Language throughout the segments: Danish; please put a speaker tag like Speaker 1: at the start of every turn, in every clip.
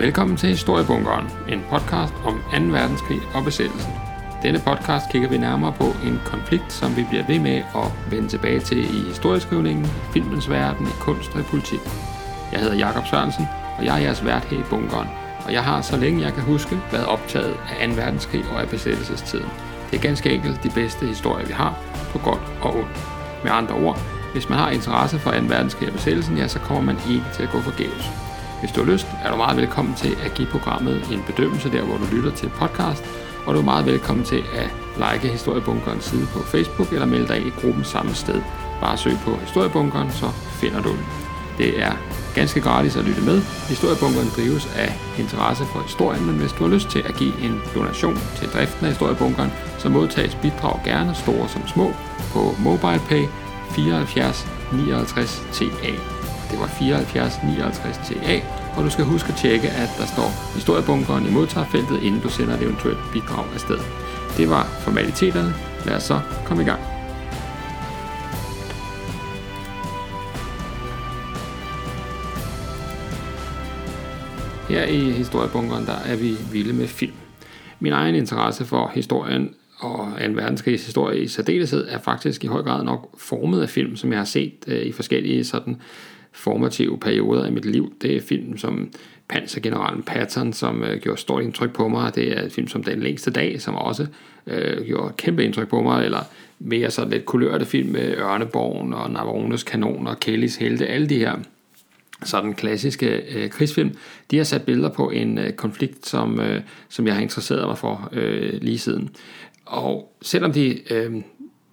Speaker 1: Velkommen til Historiebunkeren, en podcast om 2. verdenskrig og besættelsen. Denne podcast kigger vi nærmere på en konflikt, som vi bliver ved med at vende tilbage til i historieskrivningen, filmens verden, i kunst og i politik. Jeg hedder Jakob Sørensen, og jeg er jeres vært her i bunkeren. Og jeg har, så længe jeg kan huske, været optaget af 2. verdenskrig og af besættelsestiden. Det er ganske enkelt de bedste historier, vi har, på godt og ondt. Med andre ord, hvis man har interesse for 2. verdenskrig og besættelsen, ja, så kommer man ikke til at gå forgæves. Hvis du har lyst, er du meget velkommen til at give programmet en bedømmelse der, hvor du lytter til podcast, og du er meget velkommen til at like Historiebunkerens side på Facebook eller melde dig ind i gruppen samme sted. Bare søg på Historiebunkeren, så finder du den. Det er ganske gratis at lytte med. Historiebunkeren drives af interesse for historien, men hvis du har lyst til at give en donation til driften af Historiebunkeren, så modtages bidrag gerne, store som små, på MobilePay 74 59 TA. Det var 74 59 TA, og du skal huske at tjekke, at der står historiebunkeren i modtagerfeltet, inden du sender et eventuelt bidrag afsted. Det var formaliteterne. Lad os så komme i gang. Her i Historiebunkeren, der er vi vilde med film. Min egen interesse for historien og en verdenskrigs historie i særdeleshed er faktisk i høj grad nok formet af film, som jeg har set øh, i forskellige sådan formative perioder i mit liv. Det er film som Pansergeneralen Patton, som øh, gjorde stort indtryk på mig. Det er et film som Den længste dag, som også øh, gjorde kæmpe indtryk på mig. Eller mere så lidt kulørte film med Ørneborgen og Navarones kanon og Kellys helte. Alle de her sådan klassiske øh, krigsfilm, de har sat billeder på en øh, konflikt, som, øh, som jeg har interesseret mig for øh, lige siden. Og selvom de øh,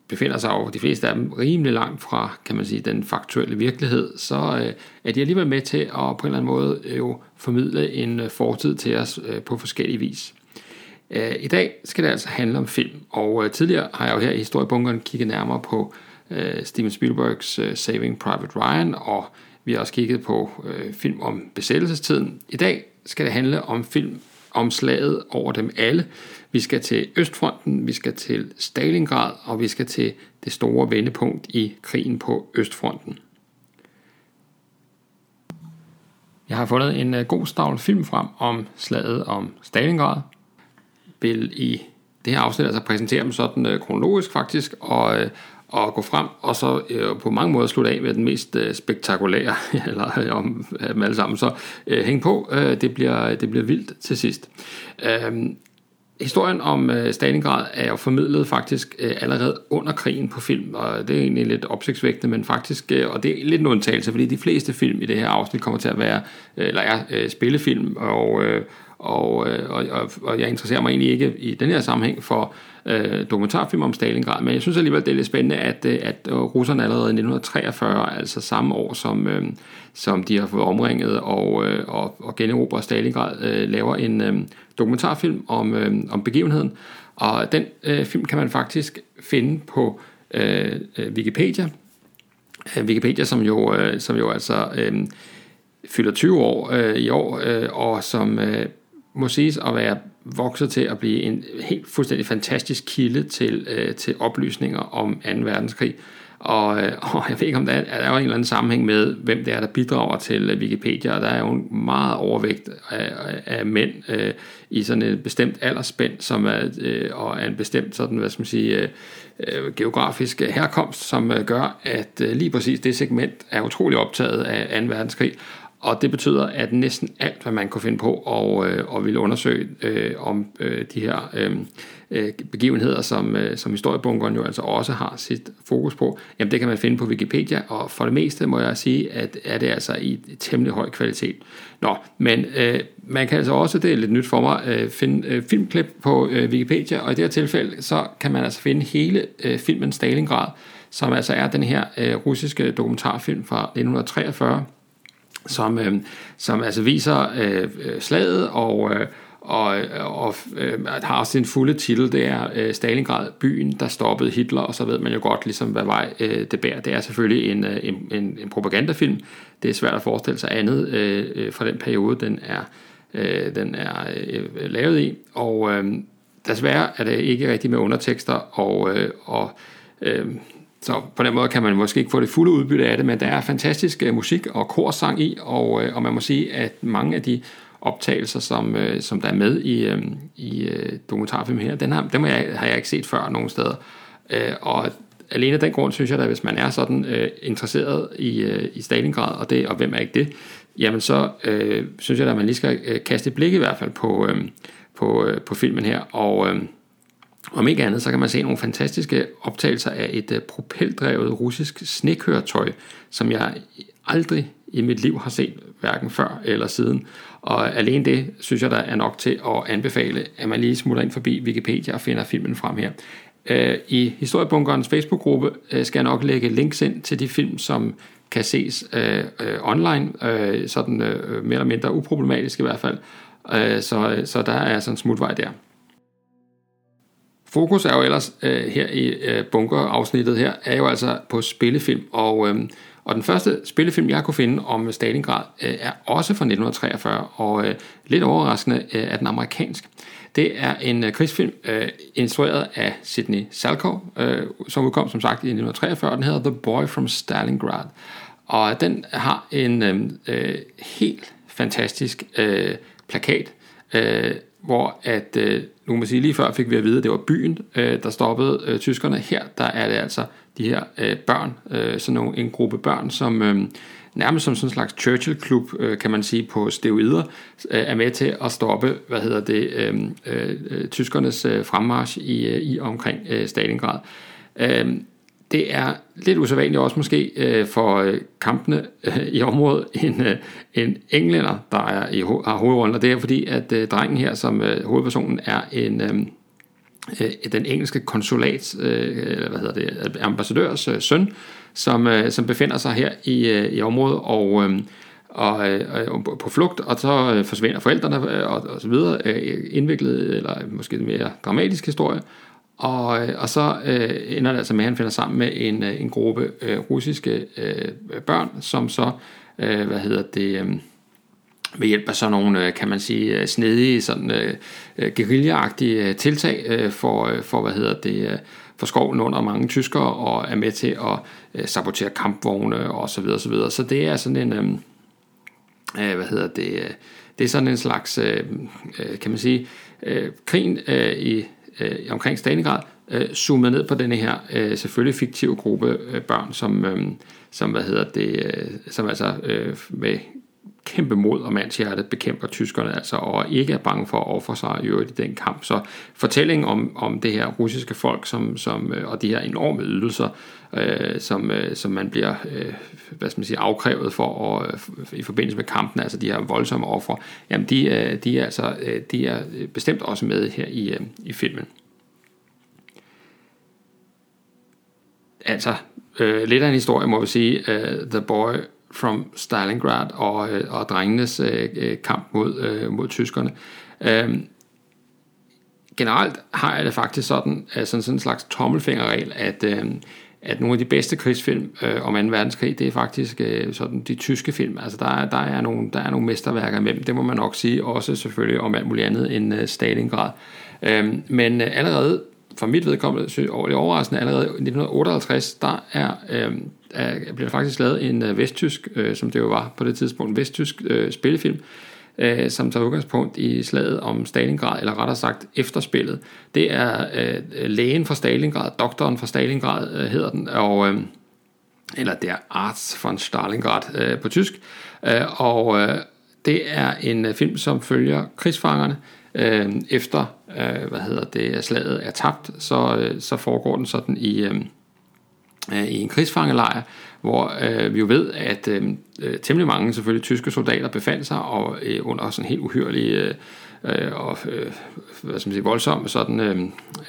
Speaker 1: befinder sig over de fleste af dem rimelig langt fra, kan man sige, den faktuelle virkelighed, så øh, er de alligevel med til at på en eller anden måde øh, jo formidle en øh, fortid til os øh, på forskellige vis. Øh, I dag skal det altså handle om film, og øh, tidligere har jeg jo her i historiebunkeren kigget nærmere på øh, Steven Spielbergs øh, Saving Private Ryan, og vi har også kigget på øh, film om besættelsestiden. I dag skal det handle om film om slaget over dem alle. Vi skal til Østfronten, vi skal til Stalingrad, og vi skal til det store vendepunkt i krigen på Østfronten. Jeg har fundet en øh, god stavl film frem om slaget om Stalingrad. Vil i det her afsnit altså præsentere dem sådan øh, kronologisk faktisk, og, øh, og gå frem, og så på mange måder slutte af med den mest spektakulære, eller om uh, dem alle sammen. Så uh, hæng på, det, bliver, det bliver vildt til sidst. Øhm, Historien om øh, Stalingrad er jo formidlet faktisk øh, allerede under krigen på film, og det er egentlig lidt opsigtsvægtende, men faktisk, øh, og det er lidt en undtagelse, fordi de fleste film i det her afsnit kommer til at være, øh, eller er øh, spillefilm, og, øh, og, øh, og, og, og jeg interesserer mig egentlig ikke i den her sammenhæng for øh, dokumentarfilm om Stalingrad, men jeg synes alligevel, det er lidt spændende, at, øh, at russerne allerede i 1943, altså samme år som, øh, som de har fået omringet og, øh, og, og generobret Stalingrad, øh, laver en øh, dokumentarfilm om, øh, om begivenheden, og den øh, film kan man faktisk finde på øh, øh Wikipedia, øh, Wikipedia, som jo, øh, som jo altså øh, fylder 20 år øh, i år, øh, og som øh, må siges at være vokset til at blive en helt fuldstændig fantastisk kilde til, øh, til oplysninger om 2. verdenskrig. Og, øh, og jeg ved ikke, om der er, er der en eller anden sammenhæng med, hvem det er, der bidrager til øh, Wikipedia, og der er jo en meget overvægt af, af mænd øh, i sådan en bestemt aldersspænd, som er, øh, og er en bestemt sådan, hvad skal man sige, øh, øh geografisk herkomst, som øh, gør, at øh, lige præcis det segment er utrolig optaget af 2. verdenskrig, og det betyder, at næsten alt, hvad man kunne finde på og, øh, og ville undersøge øh, om øh, de her øh, øh, begivenheder, som, øh, som historiebunkeren jo altså også har sit fokus på, jamen det kan man finde på Wikipedia, og for det meste må jeg sige, at er det altså i temmelig høj kvalitet. Nå, men øh, man kan altså også, det er lidt nyt for mig, øh, finde øh, filmklip på øh, Wikipedia, og i det her tilfælde, så kan man altså finde hele øh, filmen Stalingrad, som altså er den her øh, russiske dokumentarfilm fra 1943, som, øh, som altså viser øh, øh slaget og, øh, og, øh, og øh, har også en fulde titel, det er øh, Stalingrad, byen, der stoppede Hitler, og så ved man jo godt ligesom, hvad vej øh, det bærer. Det er selvfølgelig en, øh, en, en, en propagandafilm. Det er svært at forestille sig andet øh, øh fra den periode, den er, øh, den er øh, lavet i. Og øh, desværre er det ikke rigtigt med undertekster, og, øh, og øh, så på den måde kan man måske ikke få det fulde udbytte af det, men der er fantastisk øh, musik og korsang i, og, øh, og man må sige, at mange af de optagelser, som, øh, som der er med i, i dokumentarfilmen her, den har, dem har jeg, har jeg ikke set før nogen steder. Og alene af den grund synes jeg, at hvis man er sådan øh, interesseret i, øh, i Stalingrad, og, det, og hvem er ikke det, jamen så øh, synes jeg, at man lige skal øh, kaste et blik i hvert fald på, øh, på, øh, på filmen her, og øh, om ikke andet, så kan man se nogle fantastiske optagelser af et øh, propeldrevet russisk snekøretøj, som jeg aldrig i mit liv har set, hverken før eller siden. Og alene det, synes jeg, der er nok til at anbefale, at man lige smutter ind forbi Wikipedia og finder filmen frem her. Øh, I Historiebunkerens Facebook-gruppe øh, skal jeg nok lægge links ind til de film, som kan ses øh, øh, online, øh, sådan øh, mere eller mindre uproblematisk i hvert fald. Øh, så, så der er sådan en smutvej der. Fokus er jo ellers øh, her i øh, bunkerafsnittet her, er jo altså på spillefilm, og, øh, og den første spillefilm, jeg kunne finde om Stalingrad, øh, er også fra 1943, og øh, lidt overraskende øh, er den amerikansk. Det er en øh, krigsfilm øh, instrueret af Sidney Salkov, øh, som udkom som sagt i 1943, og den hedder The Boy from Stalingrad. Og den har en øh, øh, helt fantastisk øh, plakat, øh, hvor at, øh, nu kan man sige, lige før fik vi at vide, at det var byen, øh, der stoppede øh, tyskerne. Her der er det altså de her øh, børn, øh, sådan nogle, en gruppe børn, som øh, nærmest som sådan en slags Churchill-klub, øh, kan man sige, på steroider, øh, er med til at stoppe, hvad hedder det, øh, øh, øh tyskernes øh, fremmarsch i, øh, i omkring øh, Stalingrad. Øh, det er lidt usædvanligt også måske øh, for øh, kampene øh, i området en, øh, en englænder, der er i, har hovedrollen, og det er fordi, at øh, drengen her, som øh, hovedpersonen, er en... Øh, øh den engelske konsulats, øh, eller hvad hedder det, øh, ambassadørs øh, søn, som, øh, som befinder sig her i, øh, i området og, øh, og, øh, og på flugt, og så forsvinder forældrene og, og så videre, indviklet eller måske en mere dramatisk historie, og, øh, og så øh, ender det altså med, at han finder sammen med en, øh, en gruppe øh, russiske øh, børn, som så, øh, hvad hedder det, øh, ved hjælp af sådan nogle, øh, kan man sige, snedige, sådan øh, guerillaagtige tiltag øh, for, for, hvad hedder det, for skoven under mange tyskere, og er med til at øh, sabotere kampvogne og så videre, så videre. Så det er sådan en, øh, hvad hedder det, øh, det er sådan en slags, øh, kan man sige, øh, krigen øh, i øh, omkring Stalingrad, øh, zoomede ned på denne her øh, selvfølgelig fiktive gruppe øh, børn, som, øh, som, hvad hedder det, øh, som altså øh, med kæmpe mod og mandshjerte bekæmper tyskerne altså, og ikke er bange for at ofre sig i øvrigt i den kamp. Så fortællingen om, om det her russiske folk som, som, øh, og de her enorme ydelser, øh, som, øh, som man bliver øh, hvad skal man sige, afkrævet for at, øh, i forbindelse med kampen, altså de her voldsomme ofre, jamen de, øh, de, er altså, øh, de er øh, bestemt også med her i, øh, i filmen. Altså, øh, lidt af en historie, må vi sige. Øh, The Boy from Stalingrad og, øh, og drengenes øh, øh kamp mod, øh, mod tyskerne. Øh, generelt har jeg det faktisk sådan, altså sådan en slags tommelfingerregel, at, øh, at nogle af de bedste krigsfilm øh, om 2. verdenskrig, det er faktisk øh, sådan de tyske film. Altså der, der, er nogle, der er nogle mesterværker imellem, det må man nok sige, også selvfølgelig om alt muligt andet end øh, Stalingrad. Øh, men øh, allerede for mit vedkommende, og det overraskende, allerede i 1958, der er, øh, er, bliver der faktisk lavet en øh, vesttysk, øh, som det jo var på det tidspunkt, vesttysk øh, spillefilm, øh, som tager udgangspunkt i slaget om Stalingrad, eller rettere sagt efterspillet. Det er øh, lægen fra Stalingrad, doktoren fra Stalingrad øh, hedder den, og, øh, eller det er Arts von Stalingrad øh, på tysk, øh, og øh, det er en øh, film, som følger krigsfangerne, øh, efter øh, hvad hedder det, slaget er tabt, så, øh, så foregår den sådan i, øh, Øh, i en krigsfangelejr, hvor øh, vi jo ved, at øh, øh, temmelig mange selvfølgelig tyske soldater befandt sig og øh, under sådan helt uhyrlige øh, øh og øh, hvad skal man sige, voldsomme sådan,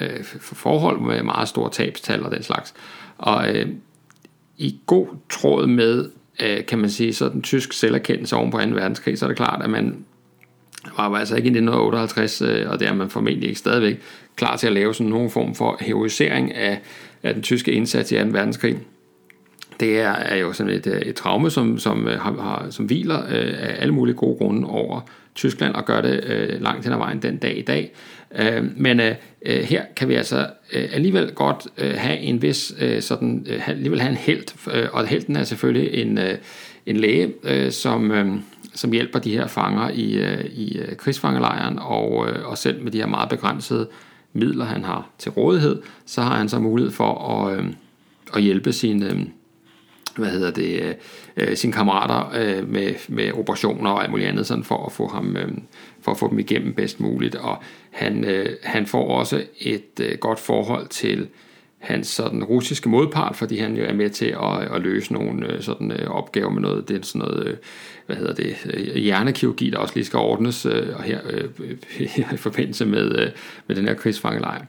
Speaker 1: øh, forhold med meget store tabstal og den slags. Og øh, i god tråd med, øh, kan man sige, sådan tysk selverkendelse oven på 2. verdenskrig, så er det klart, at man var altså ikke i 1958, øh, og det er man formentlig ikke stadigvæk klar til at lave sådan nogen form for heroisering af, af den tyske indsats i 2. verdenskrig. Det er, er jo sådan et, øh, et traume, som, som, øh, har, har, som hviler øh, af alle mulige gode grunde over Tyskland og gør det øh, langt hen ad vejen den dag i dag. Øh, men øh, øh her kan vi altså øh, alligevel godt øh, have en vis øh, sådan, øh, alligevel have en held, øh, og helten er selvfølgelig en, øh, en læge, øh, som, øh, som hjælper de her fanger i, øh, i øh, krigsfangelejren, og, øh, og selv med de her meget begrænsede midler, han har til rådighed, så har han så mulighed for at, at hjælpe sine, hvad hedder det, sine kammerater med, med operationer og alt muligt andet, sådan for at få ham, for at få dem igennem bedst muligt. Og han, han får også et godt forhold til hans sådan russiske modpart, fordi han jo er med til at, at løse nogle øh, sådan øh, opgaver med noget, det er sådan noget, øh, hvad hedder det, hjernekirurgi, der også lige skal ordnes og her i forbindelse med, med den her krigsfangelejr.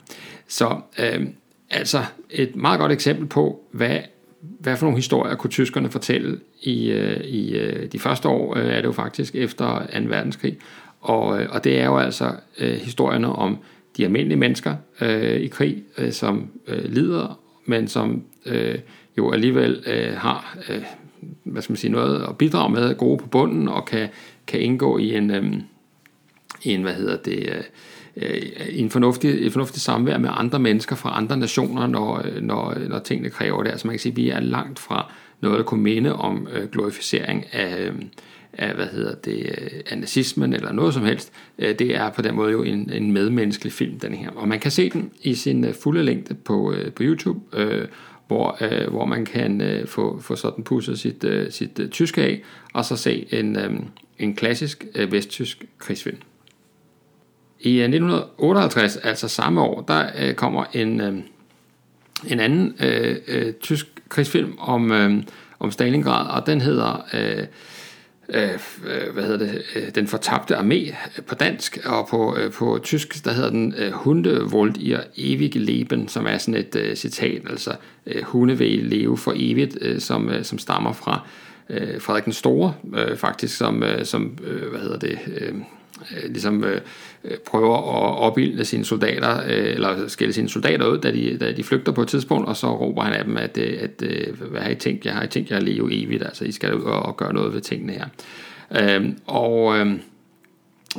Speaker 1: Så øh, altså et meget godt eksempel på, hvad, hvad for nogle historier kunne tyskerne fortælle i, i de første år, er det jo faktisk efter 2. verdenskrig, og, og det er jo altså øh, historierne om de almindelige mennesker øh, i krig, øh, som øh, lider, men som øh, jo alligevel øh, har øh, hvad skal man sige, noget at bidrage med, gode på bunden, og kan, kan indgå i en, øh, en hvad hedder det, øh, øh en fornuftig, et fornuftigt samvær med andre mennesker fra andre nationer, når, øh, når, når tingene kræver det. Altså man kan sige, at vi er langt fra noget, der kunne minde om øh, glorificering af, øh, af, hvad hedder det, af nazismen eller noget som helst. Øh, det er på den måde jo en, en medmenneskelig film, den her. Og man kan se den i sin øh, fulde længde på, øh, på YouTube, hvor, hvor man kan få, få sådan pusset sit, sit tyske af, og så se en, en klassisk vesttysk krigsfilm. I 1958, altså samme år, der kommer en, en anden øh, øh, tysk krigsfilm om, øh, om Stalingrad, og den hedder øh, Øh, øh, hvad hedder det, øh, den fortabte armé på dansk, og på, øh, på tysk, der hedder den øh, Hunde wollt ihr ewig leben, som er sådan et øh, citat, altså øh, hunde vil leve for evigt, øh, som, øh, som stammer fra øh, Frederik den Store, øh, faktisk, som, øh, som øh, hvad hedder det, øh, Øh, ligesom øh, øh, prøver at opildne sine soldater, øh, eller skille sine soldater ud, da de, da de flygter på et tidspunkt, og så råber han af dem, at, øh, at, øh, hvad har I tænkt? Jeg har I tænkt jer at leve evigt, altså I skal ud og, og gøre noget ved tingene her. Øh, og øh,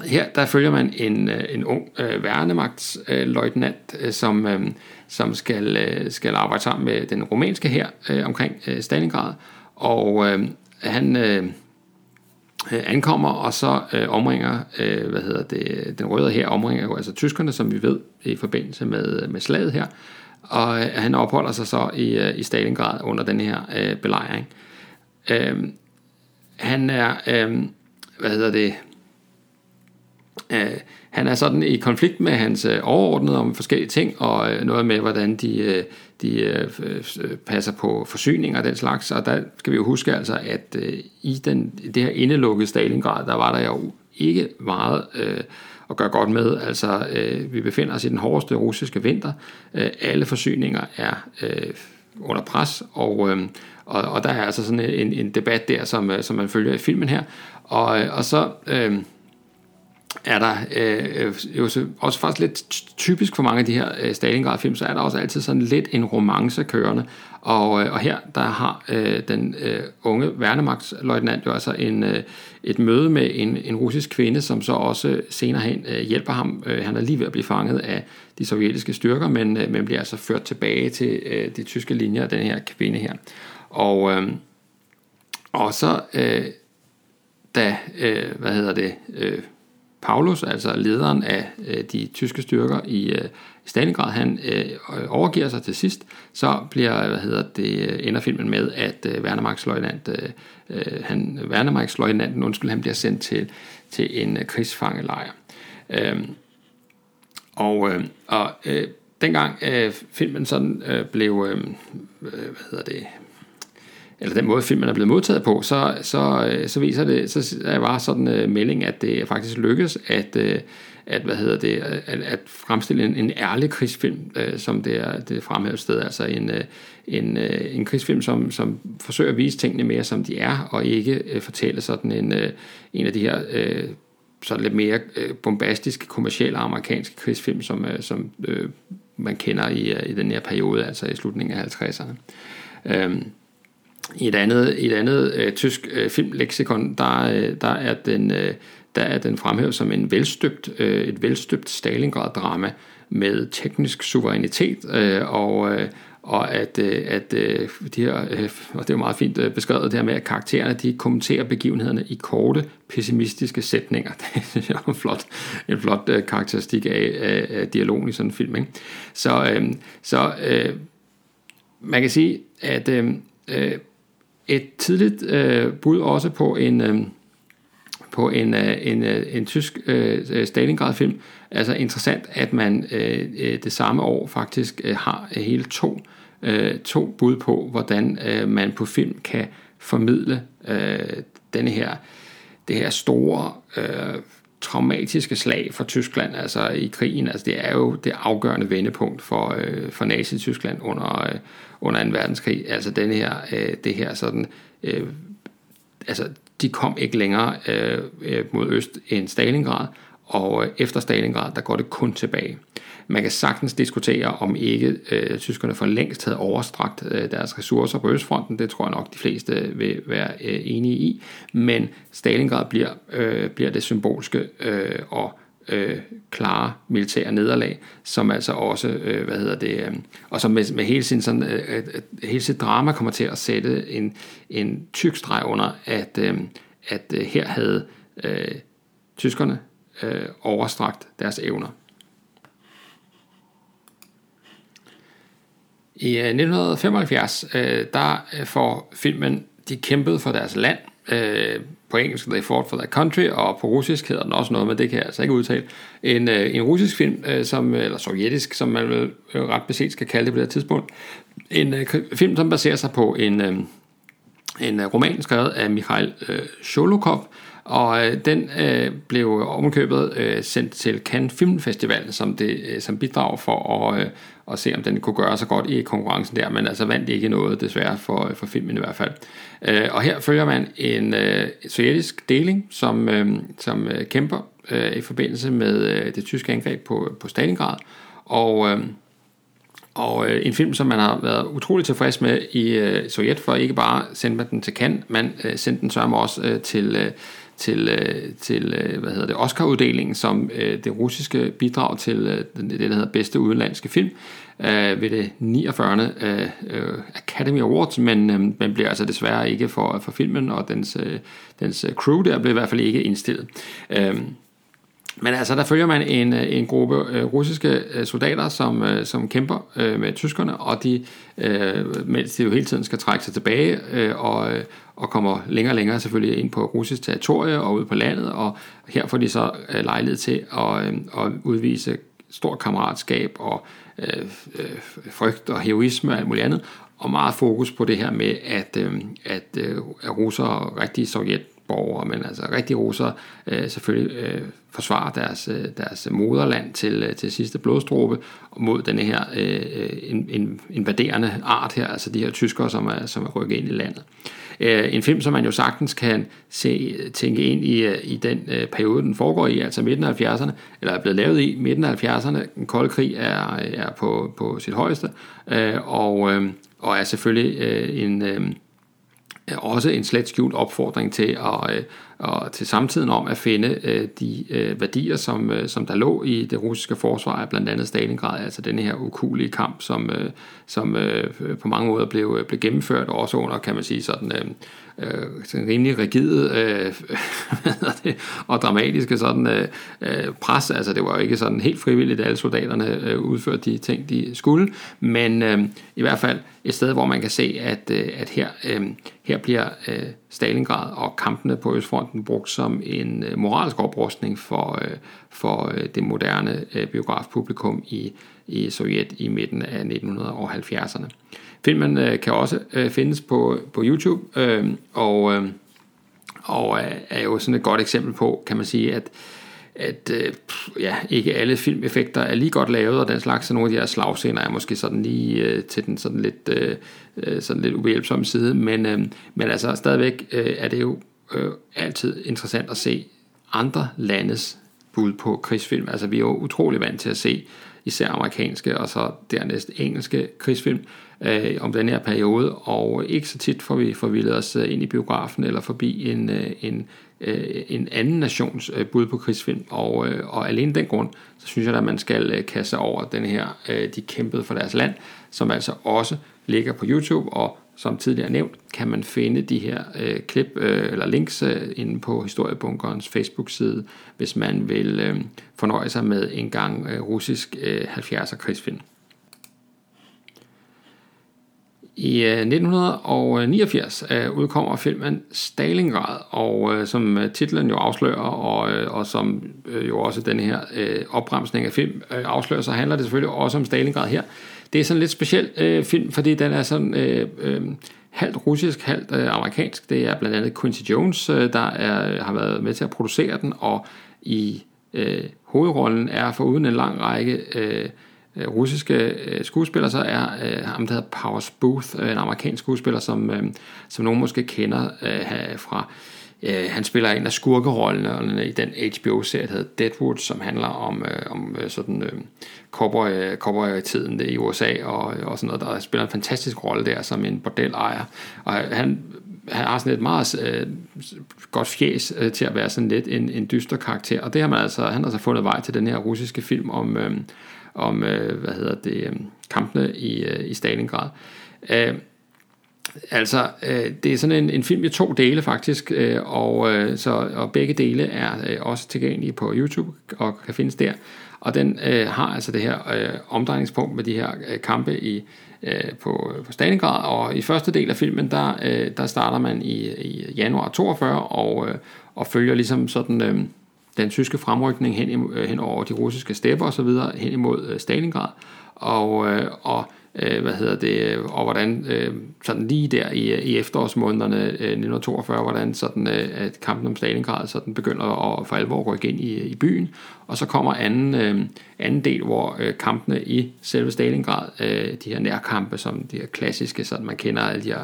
Speaker 1: her der følger man en, en ung øh, værnemagtsløjtnant, øh, som, øh, som skal, øh, skal arbejde sammen med den rumænske her øh, omkring øh, Stalingrad, og øh, han... Øh, Øh, ankommer, og så øh, omringer, øh, hvad hedder det, den røde her omringer jo altså tyskerne, som vi ved i forbindelse med, med slaget her, og øh, han opholder sig så i, øh, i Stalingrad under den her øh, belejring. Øh, han er, øh, hvad hedder det, øh, han er sådan i konflikt med hans øh, overordnede om forskellige ting, og øh, noget med, hvordan de, øh, de passer på forsyninger og den slags. Og der skal vi jo huske altså, at i den, det her indelukkede Stalingrad, der var der jo ikke meget at gøre godt med. Altså, vi befinder os i den hårdeste russiske vinter. alle forsyninger er under pres, og, og, og der er altså sådan en, en debat der, som, som man følger i filmen her. Og, og så... Øh, er der øh, øh jo også faktisk lidt typisk for mange af de her øh, Stalingrad-film, så er der også altid sådan lidt en romance kørende. Og, øh, og her der har øh, den øh, unge værnemagtsløjtnant jo altså en, øh, et møde med en, en russisk kvinde, som så også senere hen øh, hjælper ham. Øh, han er lige ved at blive fanget af de sovjetiske styrker, men, øh, men bliver altså ført tilbage til øh, de tyske linjer af den her kvinde her. Og, øh, og så øh, da, øh, hvad hedder det... Øh, Paulus, altså lederen af øh, de tyske styrker i øh, Stalingrad, han øh, overgiver sig til sidst, så bliver, hvad hedder det, ender filmen med, at øh, Værnemagtsløjtnant, øh, øh, han, Værnemagtsløjtnanten, undskyld, han bliver sendt til, til en øh, krigsfangelejr. Øh, og, øh, og øh, dengang øh, filmen sådan øh, blev, øh, øh hvad hedder det, eller den måde filmen er blevet modtaget på, så, så, øh, så viser det, så er bare sådan en uh, melding, at det faktisk lykkes at, uh, at, hvad hedder det, at, at fremstille en, en ærlig krigsfilm, uh, som det er det fremhævet sted, altså en, uh, en, uh, en krigsfilm, som, som forsøger at vise tingene mere, som de er, og ikke uh, fortælle sådan en, uh, en af de her uh, sådan lidt mere uh, bombastiske, kommercielle amerikanske krigsfilm, som, uh, som uh, man kender i, uh, i den her periode, altså i slutningen af 50'erne. Uh, øhm, i et andet, i et andet øh, tysk øh, filmleksikon, der, øh, der, er den, øh, der er den fremhævet som en velstøbt, øh, et velstøbt Stalingrad-drama med teknisk suverænitet, øh, og, øh, og at, øh, at øh, de her, øh, og det er jo meget fint øh, beskrevet det her med, at karaktererne de kommenterer begivenhederne i korte, pessimistiske sætninger. Det er en flot, en flot øh, karakteristik af, af, af dialogen i sådan en film. Ikke? Så, øh, så øh, man kan sige, at øh, øh et tidligt øh, bud også på en... Øh, på en, øh, en, øh, en tysk øh, øh, Stalingrad-film. Altså interessant, at man øh, det samme år faktisk øh, har hele to øh, to bud på, hvordan øh, man på film kan formidle øh, denne her, det her store øh, traumatiske slag for Tyskland, altså i krigen. Altså det er jo det afgørende vendepunkt for, øh, for Nazi-Tyskland under, øh, under 2. verdenskrig. Altså den her, øh, det her sådan, øh, altså de kom ikke længere øh, øh mod øst end Stalingrad, og øh, efter Stalingrad, der går det kun tilbage. Man kan sagtens diskutere, om ikke øh, tyskerne for længst havde overstrakt øh, deres ressourcer på Østfronten. Det tror jeg nok, de fleste vil være øh, enige i. Men Stalingrad bliver, øh, bliver det symbolske øh, og øh, klare militære nederlag, som altså også, øh, hvad hedder det, øh, og som med, med hele sin sådan, øh, øh, øh hele sit drama kommer til at sætte en, en tyk streg under, at, øh, at øh, her havde øh, tyskerne øh, overstrakt deres evner. I øh, 1975, øh, der øh, får filmen De kæmpede for deres land. Øh, på engelsk They Fought for Their Country, og på russisk hedder den også noget, men det kan jeg altså ikke udtale. En, øh, en russisk film, øh, som, øh, eller sovjetisk, som man vel ret beset skal kalde det på det tidspunkt. En øh, film, som baserer sig på en, øh, en roman skrevet af Mikhail øh, Sholokov, og øh, den øh, blev omkøbet øh, sendt til Cannes Filmfestival som, det, øh, som bidrag for at, øh, at se, om den kunne gøre sig godt i konkurrencen der, men altså vandt ikke noget desværre for, øh, for filmen i hvert fald. Øh, og her følger man en øh, sovjetisk deling, som, øh, som øh, kæmper øh, i forbindelse med øh, det tyske angreb på, på Stalingrad, og... Øh, og øh, en film, som man har været utrolig tilfreds med i øh, Sovjet, for ikke bare sendte man den til Cannes, man øh, sendte den sørme også øh, til, øh, til, øh, til øh, hvad hedder det, Oscar-uddelingen som øh, det russiske bidrag til øh, det, der hedder bedste udenlandske film øh, ved det 49. Øh, Academy Awards, men man bliver altså desværre ikke for, for filmen, og dens, dens crew der blev i hvert fald ikke indstillet. Men altså, der følger man en, øh, en gruppe øh, russiske øh, soldater, som, øh, som kæmper øh, med tyskerne, og de, øh, mens de jo hele tiden skal trække sig tilbage, øh, og, øh, og kommer længere og længere selvfølgelig ind på russisk territorie og ud på landet, og her får de så øh, lejlighed til at, øh, at udvise stor kammeratskab og øh, øh, frygt og heroisme og alt muligt andet, og meget fokus på det her med, at, øh, at, øh, at russere, rigtige sovjetborgere, men altså rigtig russere, øh, selvfølgelig øh, forsvarer deres, øh, deres moderland til, øh, til sidste blodstråbe mod den her øh, øh invaderende art her, altså de her tyskere, som er, som er rykket ind i landet. Øh, en film, som man jo sagtens kan se, tænke ind i, øh, i den øh, periode, den foregår i, altså midten af 70'erne, eller er blevet lavet i midten af 70'erne. Den kolde krig er, er på, på sit højeste, øh, og, øh, og er selvfølgelig øh, en... Øh, også en slet skjult opfordring til at, øh, og til samtiden om at finde øh, de øh, værdier, som, som der lå i det russiske forsvar, blandt andet Stalingrad, altså den her ukulige kamp, som, som på mange måder blev, blev gennemført, også under, kan man sige, sådan øh, rimelig rigide øh, det, og dramatiske sådan, øh, øh, pres. Altså det var jo ikke sådan helt frivilligt, at alle soldaterne øh, udførte de ting, de skulle, men øh, i hvert fald et sted, hvor man kan se, at, øh, at her, øh, her bliver øh, Stalingrad og kampene på Østfronten brugt som en øh, moralsk oprustning for, øh, for øh, det moderne øh, biografpublikum i, i Sovjet i midten af 1970'erne. Filmen øh, kan også øh, findes på, på YouTube, øh, og, øh, og øh, er jo sådan et godt eksempel på, kan man sige, at at øh, ja, ikke alle filmeffekter er lige godt lavet, og den slags, så nogle af de her slagscener er måske sådan lige øh, til den sådan lidt, øh, øh sådan lidt ubehjælpsomme side, men, øh, men altså stadigvæk øh, er det jo øh, altid interessant at se andre landes bud på krigsfilm. Altså vi er jo utrolig vant til at se især amerikanske og så dernæst engelske krigsfilm øh, om den her periode, og ikke så tit får vi forvildet os øh, ind i biografen eller forbi en, øh, en, øh, en anden nations bud på krigsfilm, og, og alene den grund, så synes jeg, at man skal kaste over den her, de kæmpede for deres land, som altså også ligger på YouTube, og som tidligere nævnt, kan man finde de her øh, klip øh, eller links øh, inde på Historiebunkerens Facebook-side, hvis man vil øh, fornøje sig med en gang øh, russisk øh, 70'er krigsfilm. I øh, 1989 øh, udkommer filmen Stalingrad, og øh, som øh, titlen jo afslører, og, øh, og som jo også den her opremsning af film afslører, så handler det selvfølgelig også om Stalingrad her. Det er sådan en lidt speciel øh, film, fordi den er sådan øh, øh, halvt russisk, halvt øh, amerikansk. Det er blandt andet Quincy Jones, øh, der er, har været med til at producere den, og i øh, hovedrollen er foruden en lang række øh, øh russiske øh, skuespillere, så er øh, ham, der hedder Powers Booth, øh, en amerikansk skuespiller, som, øh, som nogen måske kender øh, fra Øh, Øh, han spiller en af skurkerollene i den HBO-serie, der hedder Deadwood, som handler om, øh, om øh, sådan øh, cowboy, øh, cowboy-tiden i USA og, og sådan noget. Der spiller en fantastisk rolle der som en bordelejer. Og han, han har sådan et meget øh, godt fjes øh, til at være sådan lidt en, en dyster karakter. Og det har man altså, han har altså fundet vej til den her russiske film om, øh, om øh, hvad hedder det, øh, kampene i, øh, i Stalingrad. Øh, Altså, øh, det er sådan en, en film i to dele faktisk, øh, og, øh, så, og begge dele er øh, også tilgængelige på YouTube og kan findes der. Og den øh, har altså det her øh, omdrejningspunkt med de her øh, kampe i øh, på, på Stalingrad, og i første del af filmen, der, øh, der starter man i, i januar 42 og, øh, og følger ligesom sådan øh, den tyske fremrykning hen, øh, hen over de russiske stepper og så videre hen imod øh, Stalingrad, og, øh, og øh, hvad hedder det, og hvordan øh, sådan lige der i, i efterårsmånederne øh, 1942, hvordan sådan, øh, at kampen om Stalingrad sådan begynder at for alvor rykke ind i, i byen, og så kommer anden, øh, anden del, hvor øh, kampene i selve Stalingrad, øh, de her nærkampe, som de her klassiske, sådan man kender alle de her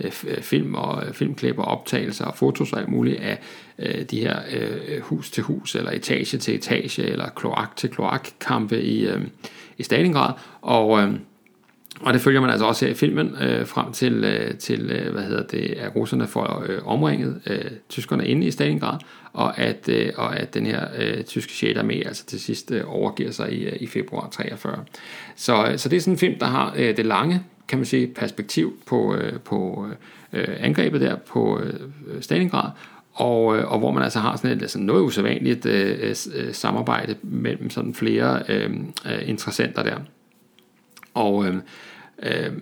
Speaker 1: øh, øh, film og øh, filmklip og optagelser og fotos og alt muligt af øh, de her øh, hus til hus eller etage til etage eller kloak til kloak kampe i, øh, i Stalingrad. Og øh, og det følger man altså også her i filmen, øh, frem til, øh, til øh, hvad hedder det, at russerne får øh, omringet øh, tyskerne inde i Stalingrad, og at, øh, og at den her øh, tyske 6. armé altså til sidst øh, overgiver sig i, øh, i februar 43. Så, øh, så det er sådan en film, der har øh, det lange, kan man sige, perspektiv på, øh, på øh, angrebet der på øh, Stalingrad, og, øh, og hvor man altså har sådan et altså noget usædvanligt øh, øh, samarbejde mellem sådan flere øh, øh, interessenter der. Og øh, øh,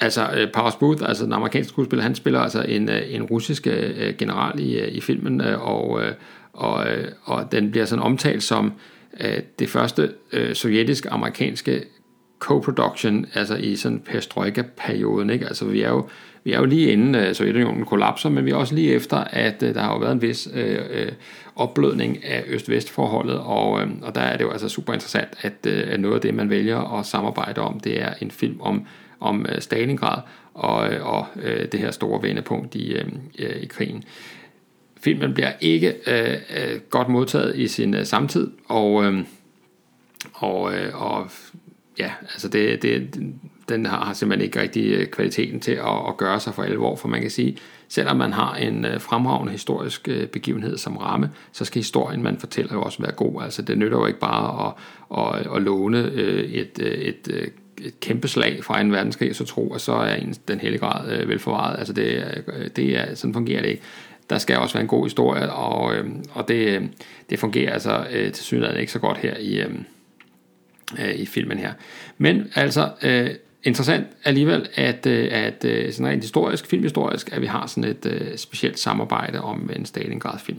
Speaker 1: altså øh, Powers Booth, altså den amerikanske skuespiller, han spiller altså en, øh, en russisk øh, øh, general i, øh, i filmen, øh, og, øh, og, øh, og den bliver sådan omtalt som øh, det første øh, sovjetisk-amerikanske co-production, altså i sådan perestroika-perioden. ikke? Altså vi er jo, vi er jo lige inden uh, Sovjetunionen kollapser, men vi er også lige efter, at uh, der har jo været en vis uh, uh, opblødning af øst-vest-forholdet, og, uh, og der er det jo altså super interessant, at, uh, at noget af det, man vælger at samarbejde om, det er en film om, om uh, Stalingrad og, og uh, det her store vendepunkt i, uh, i krigen. Filmen bliver ikke uh, uh, godt modtaget i sin uh, samtid, og, uh, og, og ja, altså det, det, den har, har simpelthen ikke rigtig øh, kvaliteten til at, at gøre sig for alvor, for man kan sige, selvom man har en øh, fremragende historisk øh, begivenhed som ramme, så skal historien, man fortæller jo også være god. Altså det nytter jo ikke bare at, at, at låne et, et, et kæmpe slag fra en verdenskrig, så tro, at så er en, den hele grad øh, velforvaret. Altså det, det er, sådan fungerer det ikke. Der skal også være en god historie, og, øh, og det, det fungerer altså øh, til synligheden ikke så godt her i, øh, i filmen her. Men altså, øh, interessant alligevel, at, øh, at øh, sådan rent historisk, filmhistorisk, at vi har sådan et øh, specielt samarbejde om en Stalingrad-film.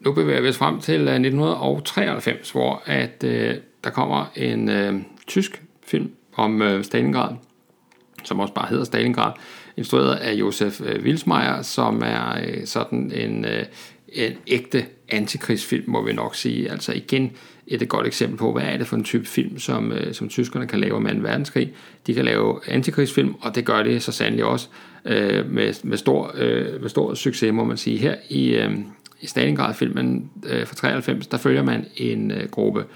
Speaker 1: Nu bevæger vi os frem til øh, 1993, hvor at, øh, der kommer en øh, tysk film om øh, Stalingrad, som også bare hedder Stalingrad, instrueret af Josef øh, Wilsmeier, som er øh, sådan en, øh, en ægte antikrigsfilm, må vi nok sige. Altså igen et godt eksempel på, hvad er det for en type film, som, øh, som tyskerne kan lave med en verdenskrig. De kan lave antikrigsfilm, og det gør de så sandelig også øh, med, med, stor, øh, med stor succes, må man sige. Her i, øh, i Stalingrad-filmen øh, fra 93, der følger man en øh, gruppe øh,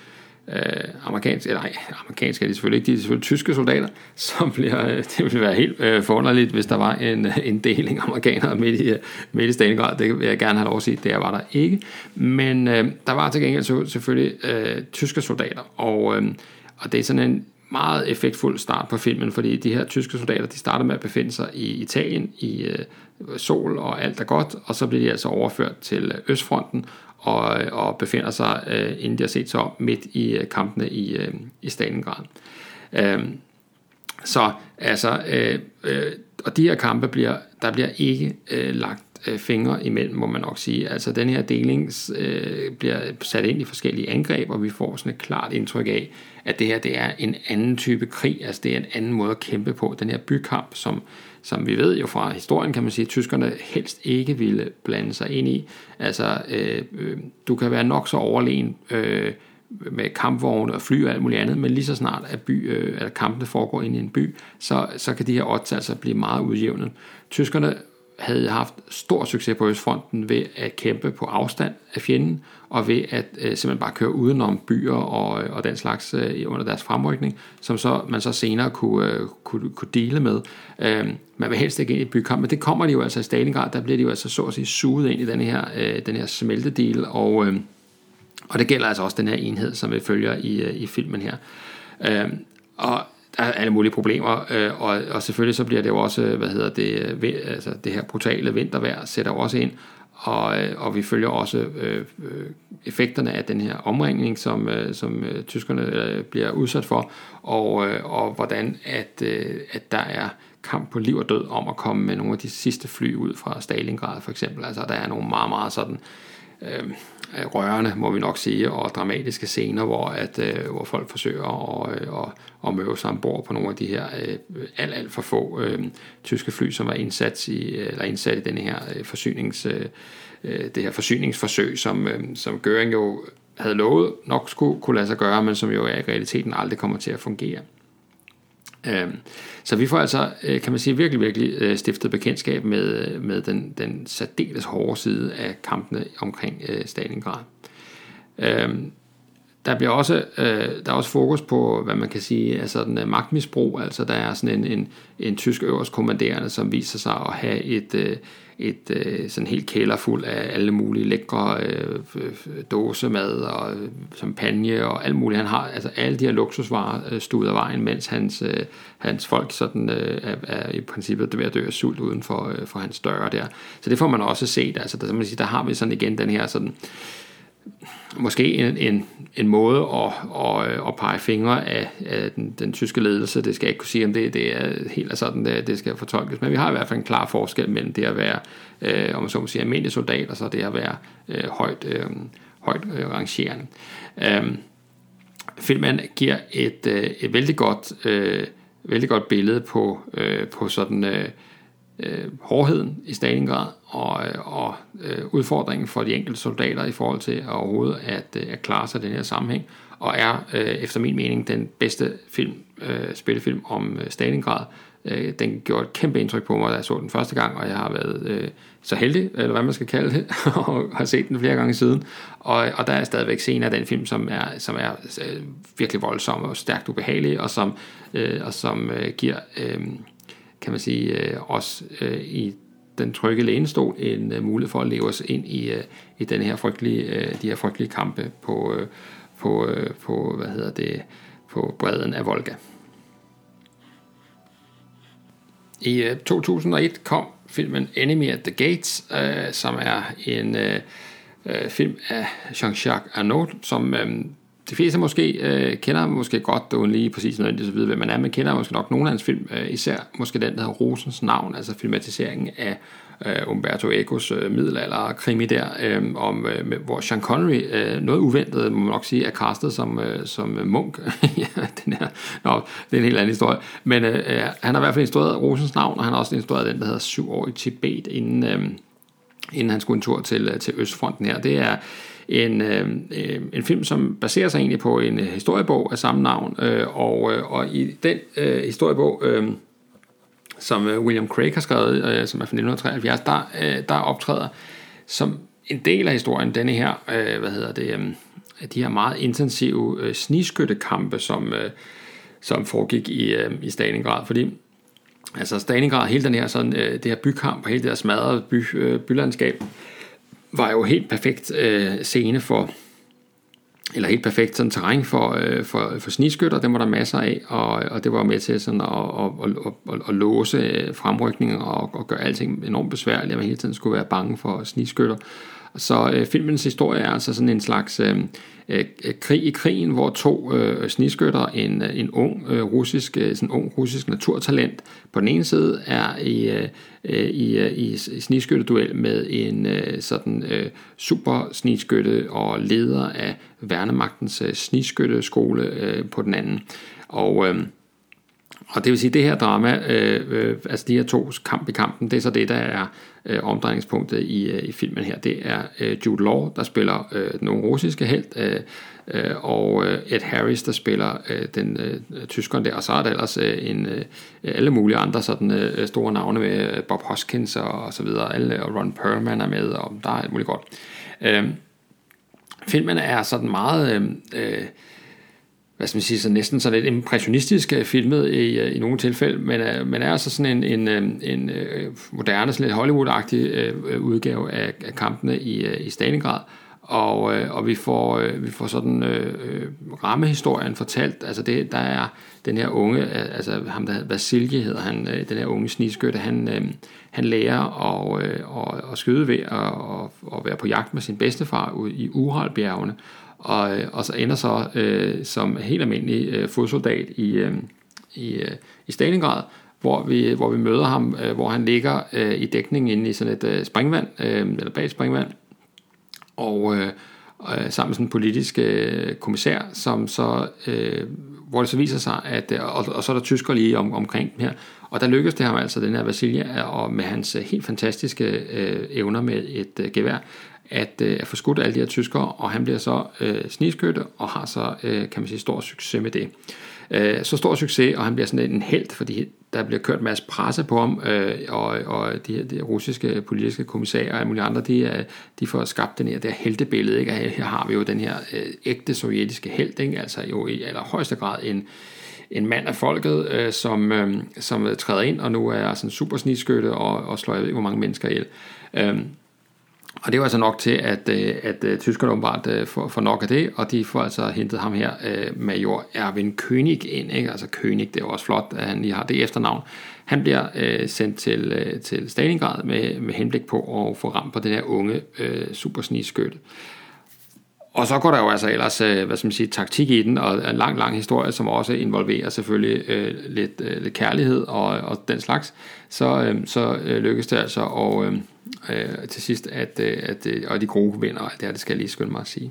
Speaker 1: Øh, amerikanske, eller nej, amerikanske er de selvfølgelig ikke, de er selvfølgelig tyske soldater, som bliver, øh, det ville være helt øh, forunderligt, hvis der var en, øh, en deling amerikanere midt i, øh, midt i Stalingrad, det vil jeg gerne have lov at sige, det var der ikke, men øh, der var til gengæld så, selvfølgelig øh, tyske soldater, og, øh, og det er sådan en meget effektfuld start på filmen, fordi de her tyske soldater, de starter med at befinde sig i Italien, i øh, sol og alt er godt, og så bliver de altså overført til øh, Østfronten, og, øh, og befinder sig, øh, inden de har set sig om, midt i øh, kampene i, øh, i Stalingrad. Øh, så altså, øh, øh, og de her kampe bliver, der bliver ikke øh, lagt øh, fingre imellem, må man nok sige. Altså den her deling øh, bliver sat ind i forskellige angreb, og vi får sådan et klart indtryk af, at det her det er en anden type krig, altså det er en anden måde at kæmpe på. Den her bykamp, som, som vi ved jo fra historien, kan man sige, at tyskerne helst ikke ville blande sig ind i. Altså, øh, øh, du kan være nok så overlegen øh, med kampvogne og fly og alt muligt andet, men lige så snart at, by, øh, at kampene foregår ind i en by, så, så kan de her odds altså blive meget udjævnet. Tyskerne havde haft stor succes på Østfronten ved at kæmpe på afstand af fjenden, og ved at øh, simpelthen bare køre udenom byer og, øh, og den slags øh, under deres fremrykning, som så, man så senere kunne, øh, kunne, kunne dele med. Øh, man vil helst ikke ind i bykamp, men det kommer de jo altså i Stalingrad, der bliver de jo altså så at sige suget ind i den her, øh, den her smeltedel, og, øh, og det gælder altså også den her enhed, som vi følger i, øh, i filmen her. Øh, og der er alle mulige problemer, øh, og, og selvfølgelig så bliver det jo også, øh, hvad hedder det, øh, ved, altså det her brutale vintervejr sætter jo også ind, og, øh, og vi følger også øh, effekterne af den her omringning, som, øh, som tyskerne øh, bliver udsat for, og, øh, og hvordan at, øh, at der er kamp på liv og død om at komme med nogle af de sidste fly ud fra Stalingrad for eksempel. Altså der er nogle meget, meget sådan Øhm, øh, rørende, må vi nok sige, og dramatiske scener, hvor, at, øh, hvor folk forsøger at, øh, at, at møde sig ombord på nogle af de her øh, alt, alt for få øh, tyske fly, som var indsat i, øh, eller indsat i denne her øh, forsynings, øh, øh, det her forsyningsforsøg, som, øh, som Göring jo havde lovet nok skulle kunne lade sig gøre, men som jo i realiteten aldrig kommer til at fungere. Øhm, så vi får altså, øh, kan man sige, virkelig, virkelig øh, stiftet bekendtskab med, med den, den særdeles hårde side af kampene omkring øh, Stalingrad. Øhm, der bliver også, der er også fokus på, hvad man kan sige, altså den magtmisbrug, altså der er sådan en, en, en tysk øverst kommanderende, som viser sig at have et, et øh, sådan helt kælder fuld af alle mulige lækre øh, dåsemad og øh, champagne og alt muligt. Han har altså alle de her luksusvarer øh, stuet af vejen, mens hans, øh, hans folk sådan, øh, er, er i princippet ved at dø af sult uden for, øh, for hans døre der. Så det får man også set. Altså, der, man sige, der har vi sådan igen den her sådan måske en, en, en måde at, at, at pege fingre af, af den, den tyske ledelse. Det skal jeg ikke kunne sige, om det, det er helt sådan, det, det skal fortolkes. Men vi har i hvert fald en klar forskel mellem det at være, øh, om man så må sige, almindelig soldat, og så det at være øh, højt, øh, højt øh, rangerende. Øh, filmen giver et, øh, et vældig godt, øh, vældig godt billede på, øh, på sådan... Øh, øh, hårdheden i Stalingrad og, øh, og øh, udfordringen for de enkelte soldater i forhold til at overhovedet at, øh, at klare sig i den her sammenhæng, og er øh, efter min mening den bedste film, øh, spillefilm om øh, Stalingrad. Øh, den gjorde et kæmpe indtryk på mig, da jeg så den første gang, og jeg har været øh, så heldig, eller hvad man skal kalde det, og har set den flere gange siden. Og, og der er stadigvæk scener af den film, som er, som er øh, virkelig voldsom og stærkt ubehagelig, og som, øh, og som øh, giver... Øh, kan man sige, øh, også øh, i den trygge lænestol en øh, mulighed for at leve os ind i, øh, i den her frygtelige, øh, de her frygtelige kampe på, øh, på, øh, på, hvad hedder det, på bredden af Volga. I øh, 2001 kom filmen Enemy at the Gates, øh, som er en øh, øh film af Jean-Jacques Arnaud, som øh, de fleste måske øh, kender måske godt, uden lige præcis nødvendigt at vide, hvem man er, men kender måske nok nogle af hans film, øh, især måske den, der hedder Rosens navn, altså filmatiseringen af øh, Umberto Ecos øh, middelalder krimi der, øh, om, øh, hvor Sean Connery, øh, noget uventet, må man nok sige, er castet som, øh, som øh, munk. ja, den her, nå, det er en helt anden historie. Men øh, øh, han har i hvert fald instrueret Rosens navn, og han har også instrueret den, der hedder Syv år i Tibet, inden, øh, inden han skulle en tur til, øh, til Østfronten her. Det er en, øh, øh, en film, som baserer sig egentlig på en øh, historiebog af samme navn, øh, og, øh, og i den øh, historiebog, øh, som øh, William Craig har skrevet, øh, som er fra 1973, der, øh, der optræder som en del af historien, denne her, øh, hvad hedder det, øh, de her meget intensive øh, sniskyttekampe, som, øh, som foregik i, øh, i Stalingrad, fordi altså Stalingrad, hele den her, sådan, øh, det her bykamp og hele det her smadrede by, øh, bylandskab, var jo helt perfekt øh, scene for, eller helt perfekt sådan terræn for, øh, for, for sniskytter, dem var der masser af, og, og det var med til sådan at, at, at, at, at låse fremrykninger og, og gøre alting enormt besværligt, at man hele tiden skulle være bange for sniskytter. Så øh, filmens historie er altså sådan en slags øh, øh, øh krig i krigen, hvor to øh, sniskytter, en, øh, en ung øh, russisk, øh, sådan ung russisk naturtalent på den ene side er i, øh, øh i, øh, i, i med en øh, sådan øh, super sniskytte og leder af værnemagtens øh, snigskytteskole øh, på den anden. Og øh, og det vil sige, at det her drama, øh, øh, altså de her to kamp i kampen, det er så det, der er øh, omdrejningspunktet i, øh, i filmen her. Det er øh, Jude Law, der spiller øh, den russiske held, øh, øh, og øh, Ed Harris, der spiller øh, den øh, tyskeren der, og så er der ellers øh, en, øh, alle mulige andre sådan øh, store navne med øh, Bob Hoskins og, og så videre, alle, og Ron Perlman er med, og der er alt muligt godt. Øh, filmen er sådan meget... Øh, øh, hvad skal man sige, så næsten så lidt impressionistisk øh, filmet i, øh, i nogle tilfælde, men, øh, men er altså sådan en, en, øh, en, moderne, sådan lidt Hollywood-agtig udgave af, af kampene i, i Stalingrad, og, og vi, får, vi får sådan øh, rammehistorien fortalt, altså det, der er den her unge, altså ham der hedder Vasilje hedder han, den her unge snigskytte, han, han lærer at, at, at skyde ved at, at, at være på jagt med sin bedstefar ude i Uralbjergene, og, øh, og så ender så øh, som helt almindelig øh, fodsoldat i, øh, i, øh, i Stalingrad, hvor vi, hvor vi møder ham, øh, hvor han ligger øh, i dækningen inde i sådan et øh, springvand, øh, eller bag springvand, og øh, øh, sammen med sådan en politisk øh, kommissær, som så, øh, hvor det så viser sig, at, øh, og, og så er der tysker lige om, omkring dem her, og der lykkedes det ham altså, den her Vasilia, og med hans øh, helt fantastiske øh, evner med et øh, gevær, at, øh, at få skudt alle de her tyskere, og han bliver så øh, snigskytte og har så, øh, kan man sige, stor succes med det. Øh, så stor succes, og han bliver sådan en held, fordi der bliver kørt en masse presse på ham, øh, og, og de, her, de russiske politiske kommissærer og alle mulige andre, de, øh, de får skabt den her, det her heltebillede, ikke? her har vi jo den her øh, ægte sovjetiske held, ikke? altså jo i allerhøjeste grad en, en mand af folket, øh, som, øh, som træder ind, og nu er sådan super snigskytte og, og slår jeg ved hvor mange mennesker ihjel. Øh, og det var altså nok til, at, øh, at, at tyskerne åbenbart øh, får, får nok af det, og de får altså hentet ham her, major Erwin König ind. Ikke? Altså König, det er også flot, at han lige har det efternavn. Han bliver øh, sendt til, øh, til Stalingrad med, med henblik på at få ramt på den her unge øh, supersnigskytte. Og så går der jo altså ellers, øh, hvad skal man sige, taktik i den, og en lang, lang historie, som også involverer selvfølgelig øh, lidt, øh, lidt kærlighed og, og den slags. Så, øh, så øh, lykkes det altså og, øhm, øh, til sidst, at, øh, at øh, og de gode vinder, det her, det skal jeg lige skynde mig at sige.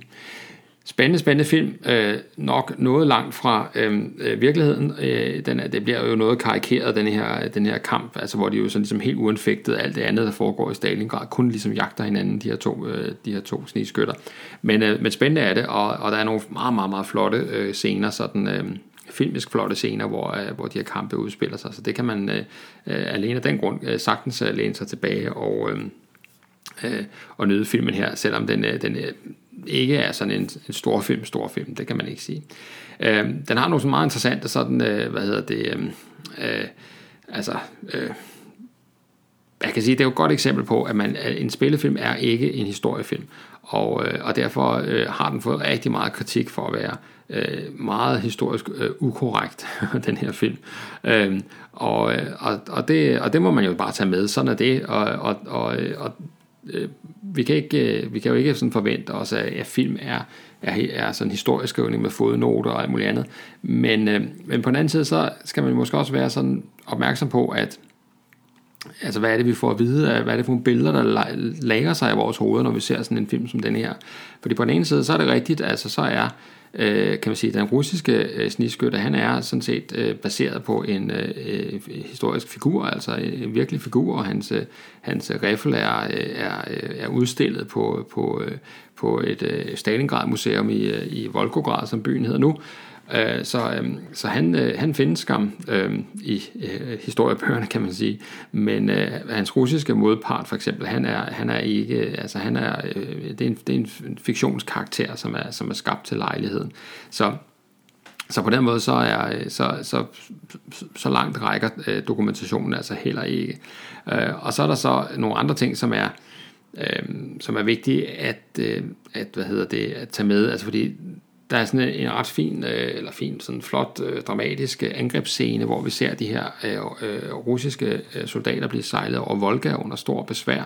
Speaker 1: Spændende, spændende film. Øh, nok noget langt fra øh, øh virkeligheden. Øh, den det bliver jo noget karikeret, den her, den her kamp, altså hvor de jo sådan ligesom helt uanfægtet alt det andet, der foregår i Stalingrad, kun ligesom jagter hinanden, de her to, øh, de her to snigskytter. Men, øh, men spændende er det, og, og der er nogle meget, meget, meget flotte øh, scener, sådan øh, filmisk flotte scener, hvor, øh, hvor de her kampe udspiller sig. Så det kan man øh, øh, alene af den grund øh, sagtens øh, læne sig tilbage og, øh, øh, og nyde filmen her, selvom den, øh, den øh, ikke er sådan en, en stor film, stor film, det kan man ikke sige. Øh, den har nogle så meget interessante sådan, øh, hvad hedder det, øh, øh, altså, øh, jeg kan sige, det er jo et godt eksempel på, at man, at en spillefilm er ikke en historiefilm, og, øh, og derfor øh, har den fået rigtig meget kritik for at være øh, meget historisk øh, ukorrekt, den her film. Øhm, øh, og, og, og, det, og det må man jo bare tage med, sådan er det, og, og, og, og øh, vi, kan ikke, øh, vi kan jo ikke sådan forvente os, at, at film er, er, er sådan historieskrivning med fodnoter og alt muligt andet. Men, øh, men på den anden side, så skal man måske også være sådan opmærksom på, at altså hvad er det, vi får at vide, hvad er det for nogle billeder, der lager sig i vores hoveder, når vi ser sådan en film som den her. Fordi på den ene side, så er det rigtigt, altså så er øh, kan man sige, den russiske øh, snigskytte, han er sådan set øh, baseret på en øh, historisk figur, altså en virkelig figur, og hans, øh, hans riffel er, øh, er, øh, er udstillet på, på, øh, på et øh, Stalingrad-museum i, i Volgograd, som byen hedder nu, Øh, så, øh, så han, øh, han findes skam øh, i øh, historiebøgerne, kan man sige. Men øh, hans russiske modpart, for eksempel, han er, han er ikke, øh, altså han er, øh, det, er en, det er en fiktionskarakter, som er, som er skabt til lejligheden. Så så på den måde så er så, så, så langt rækker øh, dokumentationen altså heller ikke. Øh, og så er der så nogle andre ting, som er øh, som er vigtige at, øh, at hvad hedder det at tage med, altså fordi der er sådan en, ret fin, øh, eller fin, sådan flot, øh, dramatisk angrebsscene, hvor vi ser de her øh, øh russiske soldater blive sejlet over Volga under stor besvær,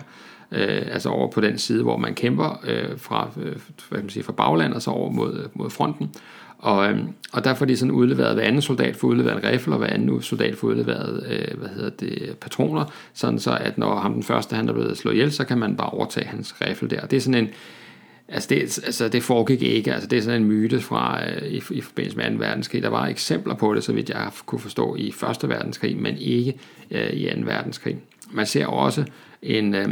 Speaker 1: øh, altså over på den side, hvor man kæmper øh, fra, øh, hvad kan man sige, fra baglandet og så over mod, mod fronten. Og, øh, og der får de sådan udleveret, hver anden soldat får udleveret en rifle, og hver anden soldat får udleveret øh, hvad hedder det, patroner, sådan så at når ham den første han er blevet slået ihjel, så kan man bare overtage hans rifle der. Det er sådan en, altså det, altså det foregik ikke, altså det er sådan en myte fra øh, i, i forbindelse med 2. verdenskrig. Der var eksempler på det, så vidt jeg kunne forstå, i 1. verdenskrig, men ikke øh, i 2. verdenskrig. Man ser også en... Øh,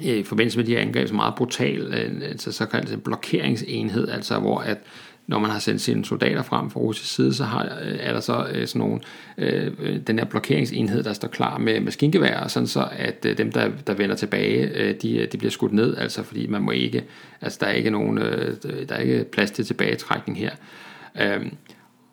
Speaker 1: i forbindelse med de her angreb, så meget brutal, altså så såkaldt en blokeringsenhed, altså hvor at når man har sendt sine soldater frem fra russisk side, så har, øh, er der så øh, sådan nogle, øh, øh, den her blokeringsenhed, der står klar med maskingevær, sådan så at øh, dem, der, der vender tilbage, øh, de, de bliver skudt ned, altså fordi man må ikke, altså der er ikke nogen, øh, der er ikke plads til tilbagetrækning her. Øh,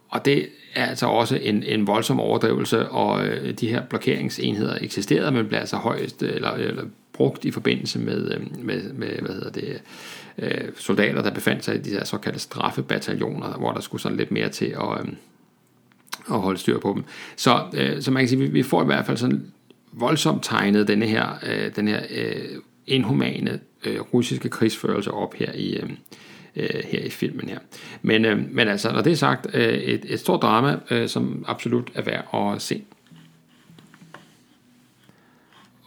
Speaker 1: og det er altså også en, en voldsom overdrivelse, og øh, de her blokeringsenheder eksisterede, men blev altså højst, eller, eller brugt i forbindelse med, med, med hvad hedder det, øh, soldater, der befandt sig i de her såkaldte straffebataljoner, hvor der skulle sådan lidt mere til at, øh, at holde styr på dem. Så, øh, så man kan sige, vi, vi får i hvert fald sådan voldsomt tegnet denne her, øh, den her øh, inhumane øh, russiske krigsførelse op her i, øh, øh, her i filmen her. Men, øh, men altså, når det er sagt, øh, et, et stort drama, øh, som absolut er værd at se.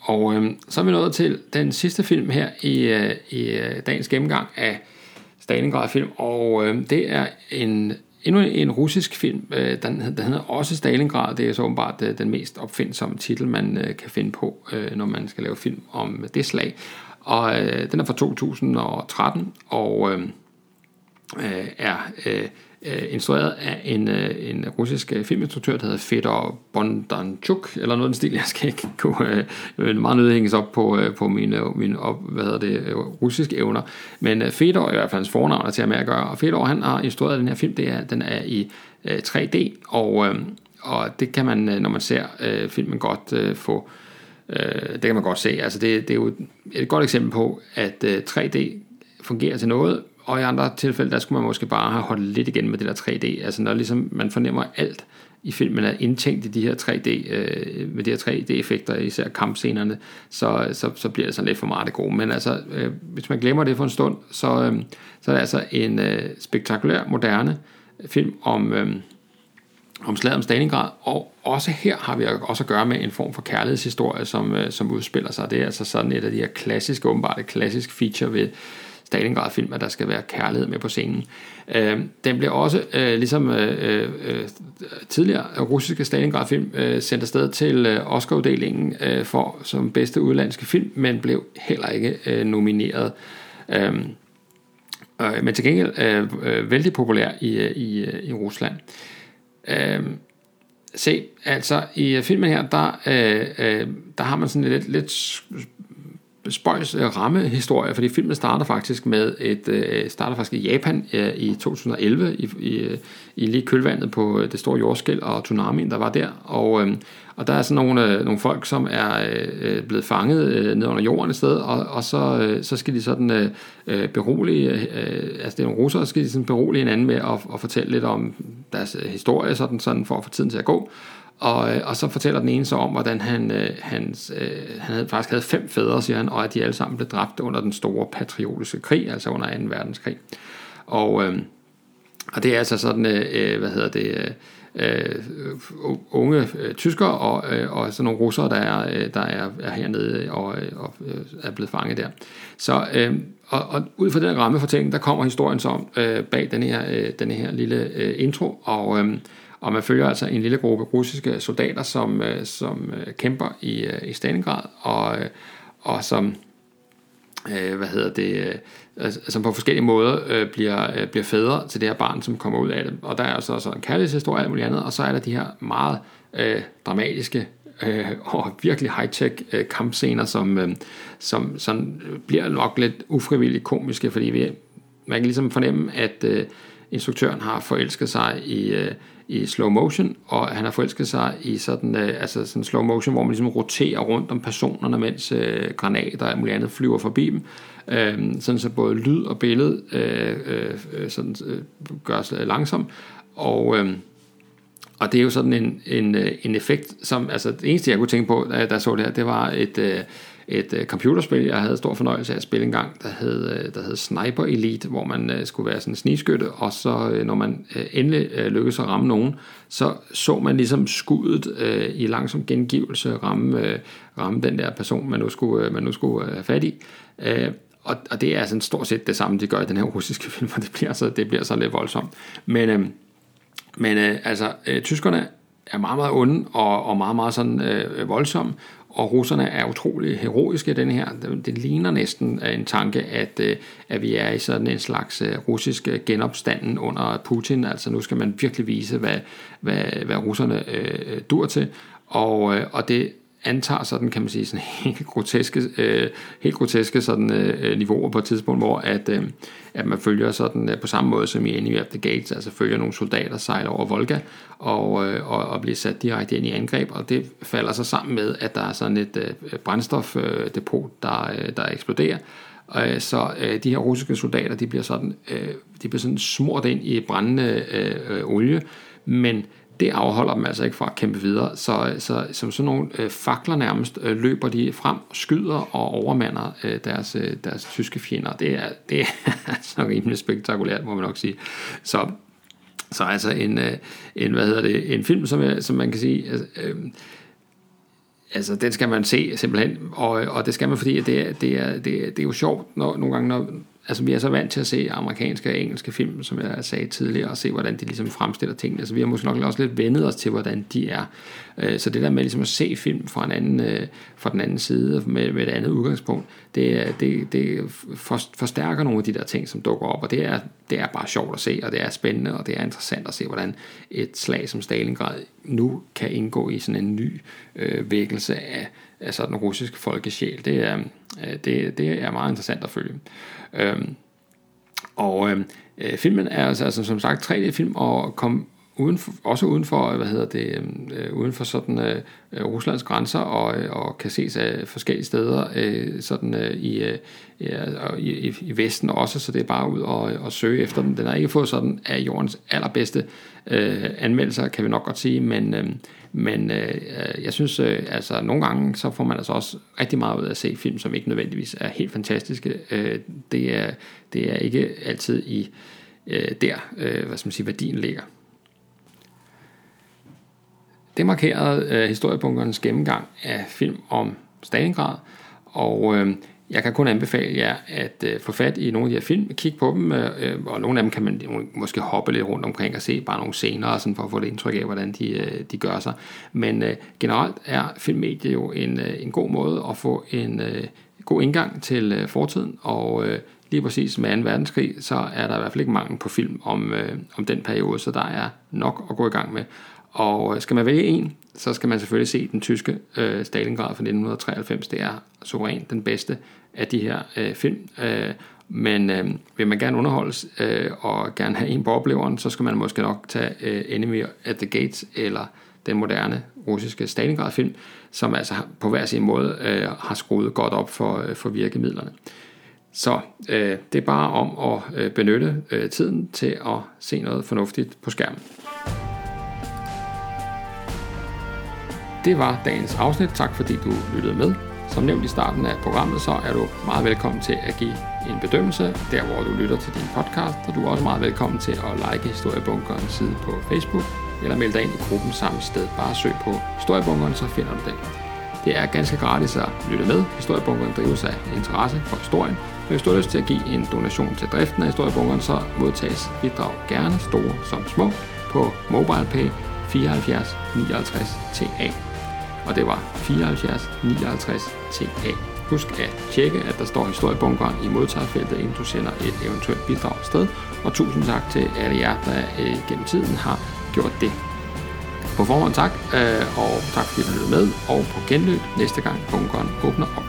Speaker 1: Og øh, så er vi nået til den sidste film her i, øh, i øh, dagens gennemgang af Stalingrad-film, og øh, det er en endnu en russisk film, øh, den, den hedder også Stalingrad. Det er så åbenbart øh, den mest opfindsomme titel, man øh, kan finde på, øh, når man skal lave film om det slag. Og øh, den er fra 2013, og øhm, øh, er øh, øh, instrueret af en, øh, en russisk øh, filminstruktør, der hedder Fedor Bondanchuk, eller noget den stil, jeg skal ikke kunne øh, øh meget nødt hænges op på, øh, på mine, mine op, hvad hedder det, øh, russiske evner. Men øh, Fedor er i hvert fald hans fornavn, er til at med at gøre, og Fedor han har instrueret den her film, det er, den er i øh, 3D, og, øh, og det kan man, øh, når man ser øh, filmen godt øh, få, øh, det kan man godt se, altså det, det er jo et godt eksempel på, at øh, 3D fungerer til noget, og i andre tilfælde, der skulle man måske bare have holdt lidt igen med det der 3D. Altså når ligesom man fornemmer alt i filmen er indtænkt i de her 3D, øh, med de her 3D-effekter, især kampscenerne, så, så, så bliver det sådan lidt for meget det gode. Men altså, øh, hvis man glemmer det for en stund, så, øh, så er det altså en øh, spektakulær, moderne film om, øh, om slaget om Stalingrad, og også her har vi også at gøre med en form for kærlighedshistorie, som, øh, som udspiller sig. Det er altså sådan et af de her klassiske, åbenbart et klassisk feature ved, Stalingrad-film, at der skal være kærlighed med på scenen. Øh, den blev også, øh, ligesom øh, øh, tidligere russiske Stalingrad-film, øh, sendt afsted til øh, Oscar-uddelingen øh, for som bedste udlandske film, men blev heller ikke øh, nomineret. Øh, øh, men til gengæld øh, øh, vældig populær i, øh, i, øh, i Rusland. Øh, se, altså i øh, filmen her, der, øh, øh, der har man sådan lidt, lidt spøjs øh, rammehistorie, fordi filmen starter faktisk med et øh, starter faktisk i Japan øh, i 2011 i, i, i lige kølvandet på øh, det store jordskæl og tsunamien der var der. Og øh, og der er sådan nogle, øh, nogle folk som er øh, blevet fanget øh, ned under jorden et sted og, og så øh, så skal de sådan øh, øh berolige øh, altså det er nogle russere skal de sådan berolige hinanden med at, at fortælle lidt om deres øh, historie sådan sådan for at få tiden til at gå og, øh, og så fortæller den ene så om, hvordan han, øh, hans, øh, han havde, faktisk havde fem fædre, siger han, og at de alle sammen blev dræbt under den store patriotiske krig, altså under 2. verdenskrig. Og, øh, og det er altså sådan, øh, øh hvad hedder det, øh, øh unge øh, tyskere og, øh, og sådan nogle russere, der er, der er, er hernede og, og er blevet fanget der. Så øh, og, og ud fra den rammefortælling, der kommer historien så om øh, bag den her, øh, den her lille øh, intro, og øh, og man følger altså en lille gruppe russiske soldater, som, øh, som øh, kæmper i, øh, i Stalingrad, og, og som øh, hvad hedder det, øh, altså, som på forskellige måder øh, bliver, øh, bliver fædre til det her barn, som kommer ud af det. Og der er altså så, så en kærlighedshistorie og alt muligt andet, og så er der de her meget øh, dramatiske øh, og virkelig high-tech øh, kampscener, som, øh, som, som bliver nok lidt ufrivilligt komiske, fordi vi, man kan ligesom fornemme, at øh, instruktøren har forelsket sig i, øh, i slow motion, og han har forelsket sig i sådan, øh, altså sådan slow motion, hvor man ligesom roterer rundt om personerne, mens øh, granater og muligt andet flyver forbi dem. Øh, sådan så både lyd og billede øh, øh, sådan, øh, gøres øh, langsomt. Og, øh, og det er jo sådan en, en, øh, en effekt, som, altså det eneste jeg kunne tænke på, da jeg så det her, det var et, øh, et uh, computerspil, jeg havde stor fornøjelse af at spille engang, der hed, uh, der hed Sniper Elite, hvor man uh, skulle være sådan en snigskytte, og så uh, når man uh, endelig uh, lykkedes at ramme nogen, så så man ligesom skuddet uh, i langsom gengivelse ramme, uh, ramme den der person, man nu skulle, uh, man nu skulle uh, have fat i. Uh, og, og det er altså stort set det samme, de gør i den her russiske film, og det bliver så, det bliver så lidt voldsomt. Men, uh, men uh, altså, uh, tyskerne er meget, meget onde og, og meget, meget sådan øh, voldsomme, og russerne er utrolig heroiske den her. Det ligner næsten en tanke, at, øh, at vi er i sådan en slags øh, russisk genopstanden under Putin. Altså nu skal man virkelig vise, hvad, hvad, hvad russerne øh, dur til. Og, øh, og det antager sådan, kan man sige, sådan helt groteske, øh, helt groteske sådan, øh, niveauer på et tidspunkt, hvor at, øh, at man følger sådan øh, på samme måde som i Enemy at the Gates, altså følger nogle soldater sejler over Volga og, øh, og, og bliver sat direkte ind i angreb, og det falder så sammen med, at der er sådan et øh, brændstofdepot, der, øh, der eksploderer, øh, så øh, de her russiske soldater, de bliver sådan, øh, de bliver sådan smurt ind i brændende øh, øh, olie, men det afholder dem altså ikke fra at kæmpe videre. Så, så som sådan nogle øh, fakler nærmest øh, løber de frem, skyder og overmander øh, deres, øh, deres tyske fjender. Det er, det er altså så rimelig spektakulært, må man nok sige. Så, så altså en, øh, en, hvad hedder det, en film, som, jeg, som man kan sige... Altså, øh, altså den skal man se simpelthen, og, og det skal man, fordi det er, det er, det er, det er jo sjovt, når, nogle gange, når, altså vi er så vant til at se amerikanske og engelske film, som jeg sagde tidligere, og se, hvordan de ligesom fremstiller tingene. Altså vi har måske nok også lidt vendet os til, hvordan de er. Øh, så det der med ligesom at se film fra, en anden, øh, fra den anden side, med, med et andet udgangspunkt, det, det, det forstærker nogle af de der ting, som dukker op, og det er, det er bare sjovt at se, og det er spændende, og det er interessant at se, hvordan et slag som Stalingrad nu kan indgå i sådan en ny øh, vækkelse af, altså den en russisk folkesjæl. Det er, øh, det, det er meget interessant at følge. Øhm, og øhm, øh, filmen er altså, altså som sagt 3D-film og kom uden for, også uden for, øh, hvad hedder det, øh, uden for sådan øh, Ruslands grænser og, øh, og kan ses af forskellige steder øh, sådan øh, i, øh, i, i Vesten også, så det er bare ud og, og søge efter den. Den har ikke fået sådan af jordens allerbedste øh, anmeldelser, kan vi nok godt sige, men, øh, men øh, øh, jeg synes, øh, altså nogle gange, så får man altså også rigtig meget ud af at se film, som ikke nødvendigvis er helt fantastiske. Øh, det, er, det er ikke altid i øh, der, øh, hvad skal man sige, værdien ligger. Det markerede øh, historiebunkerens gennemgang af film om Stalingrad, og øh, jeg kan kun anbefale jer at øh, få fat i nogle af de her film, kigge på dem, øh, øh, og nogle af dem kan man måske hoppe lidt rundt omkring og se bare nogle scener, sådan for at få det indtryk af, hvordan de, øh, de gør sig. Men øh, generelt er filmmediet jo en, øh, en god måde at få en øh, god indgang til øh, fortiden, og øh, lige præcis med 2. verdenskrig, så er der i hvert fald ikke mangel på film om, øh, om den periode, så der er nok at gå i gang med. Og øh, skal man vælge en, så skal man selvfølgelig se den tyske øh, Stalingrad fra 1993. Det er suverænt den bedste af de her øh, film. Øh, men øh, vil man gerne underholdes øh, og gerne have en på opleveren, så skal man måske nok tage øh, Enemy at the Gates eller den moderne russiske Stalingrad-film, som altså på hver sin måde øh, har skruet godt op for, øh, for virkemidlerne. Så øh, det er bare om at øh, benytte øh, tiden til at se noget fornuftigt på skærmen. Det var dagens afsnit. Tak fordi du lyttede med. Som nævnt i starten af programmet, så er du meget velkommen til at give en bedømmelse, der hvor du lytter til din podcast, og du er også meget velkommen til at like Historiebunkeren side på Facebook, eller melde dig ind i gruppen samme sted. Bare søg på Historiebunkeren, så finder du den. Det er ganske gratis at lytte med. Historiebunkeren drives af interesse for historien. Og hvis du har lyst til at give en donation til driften af Historiebunkeren, så modtages bidrag gerne, store som små, på MobilePay 74 59 TA og det var 74 59 TA. Husk at tjekke, at der står historiebunkeren i modtagerfeltet, inden du sender et eventuelt bidrag afsted. Og tusind tak til alle jer, der øh, gennem tiden har gjort det. På forhånd tak, øh, og tak fordi du lyttede med, og på genløb næste gang bunkeren åbner op.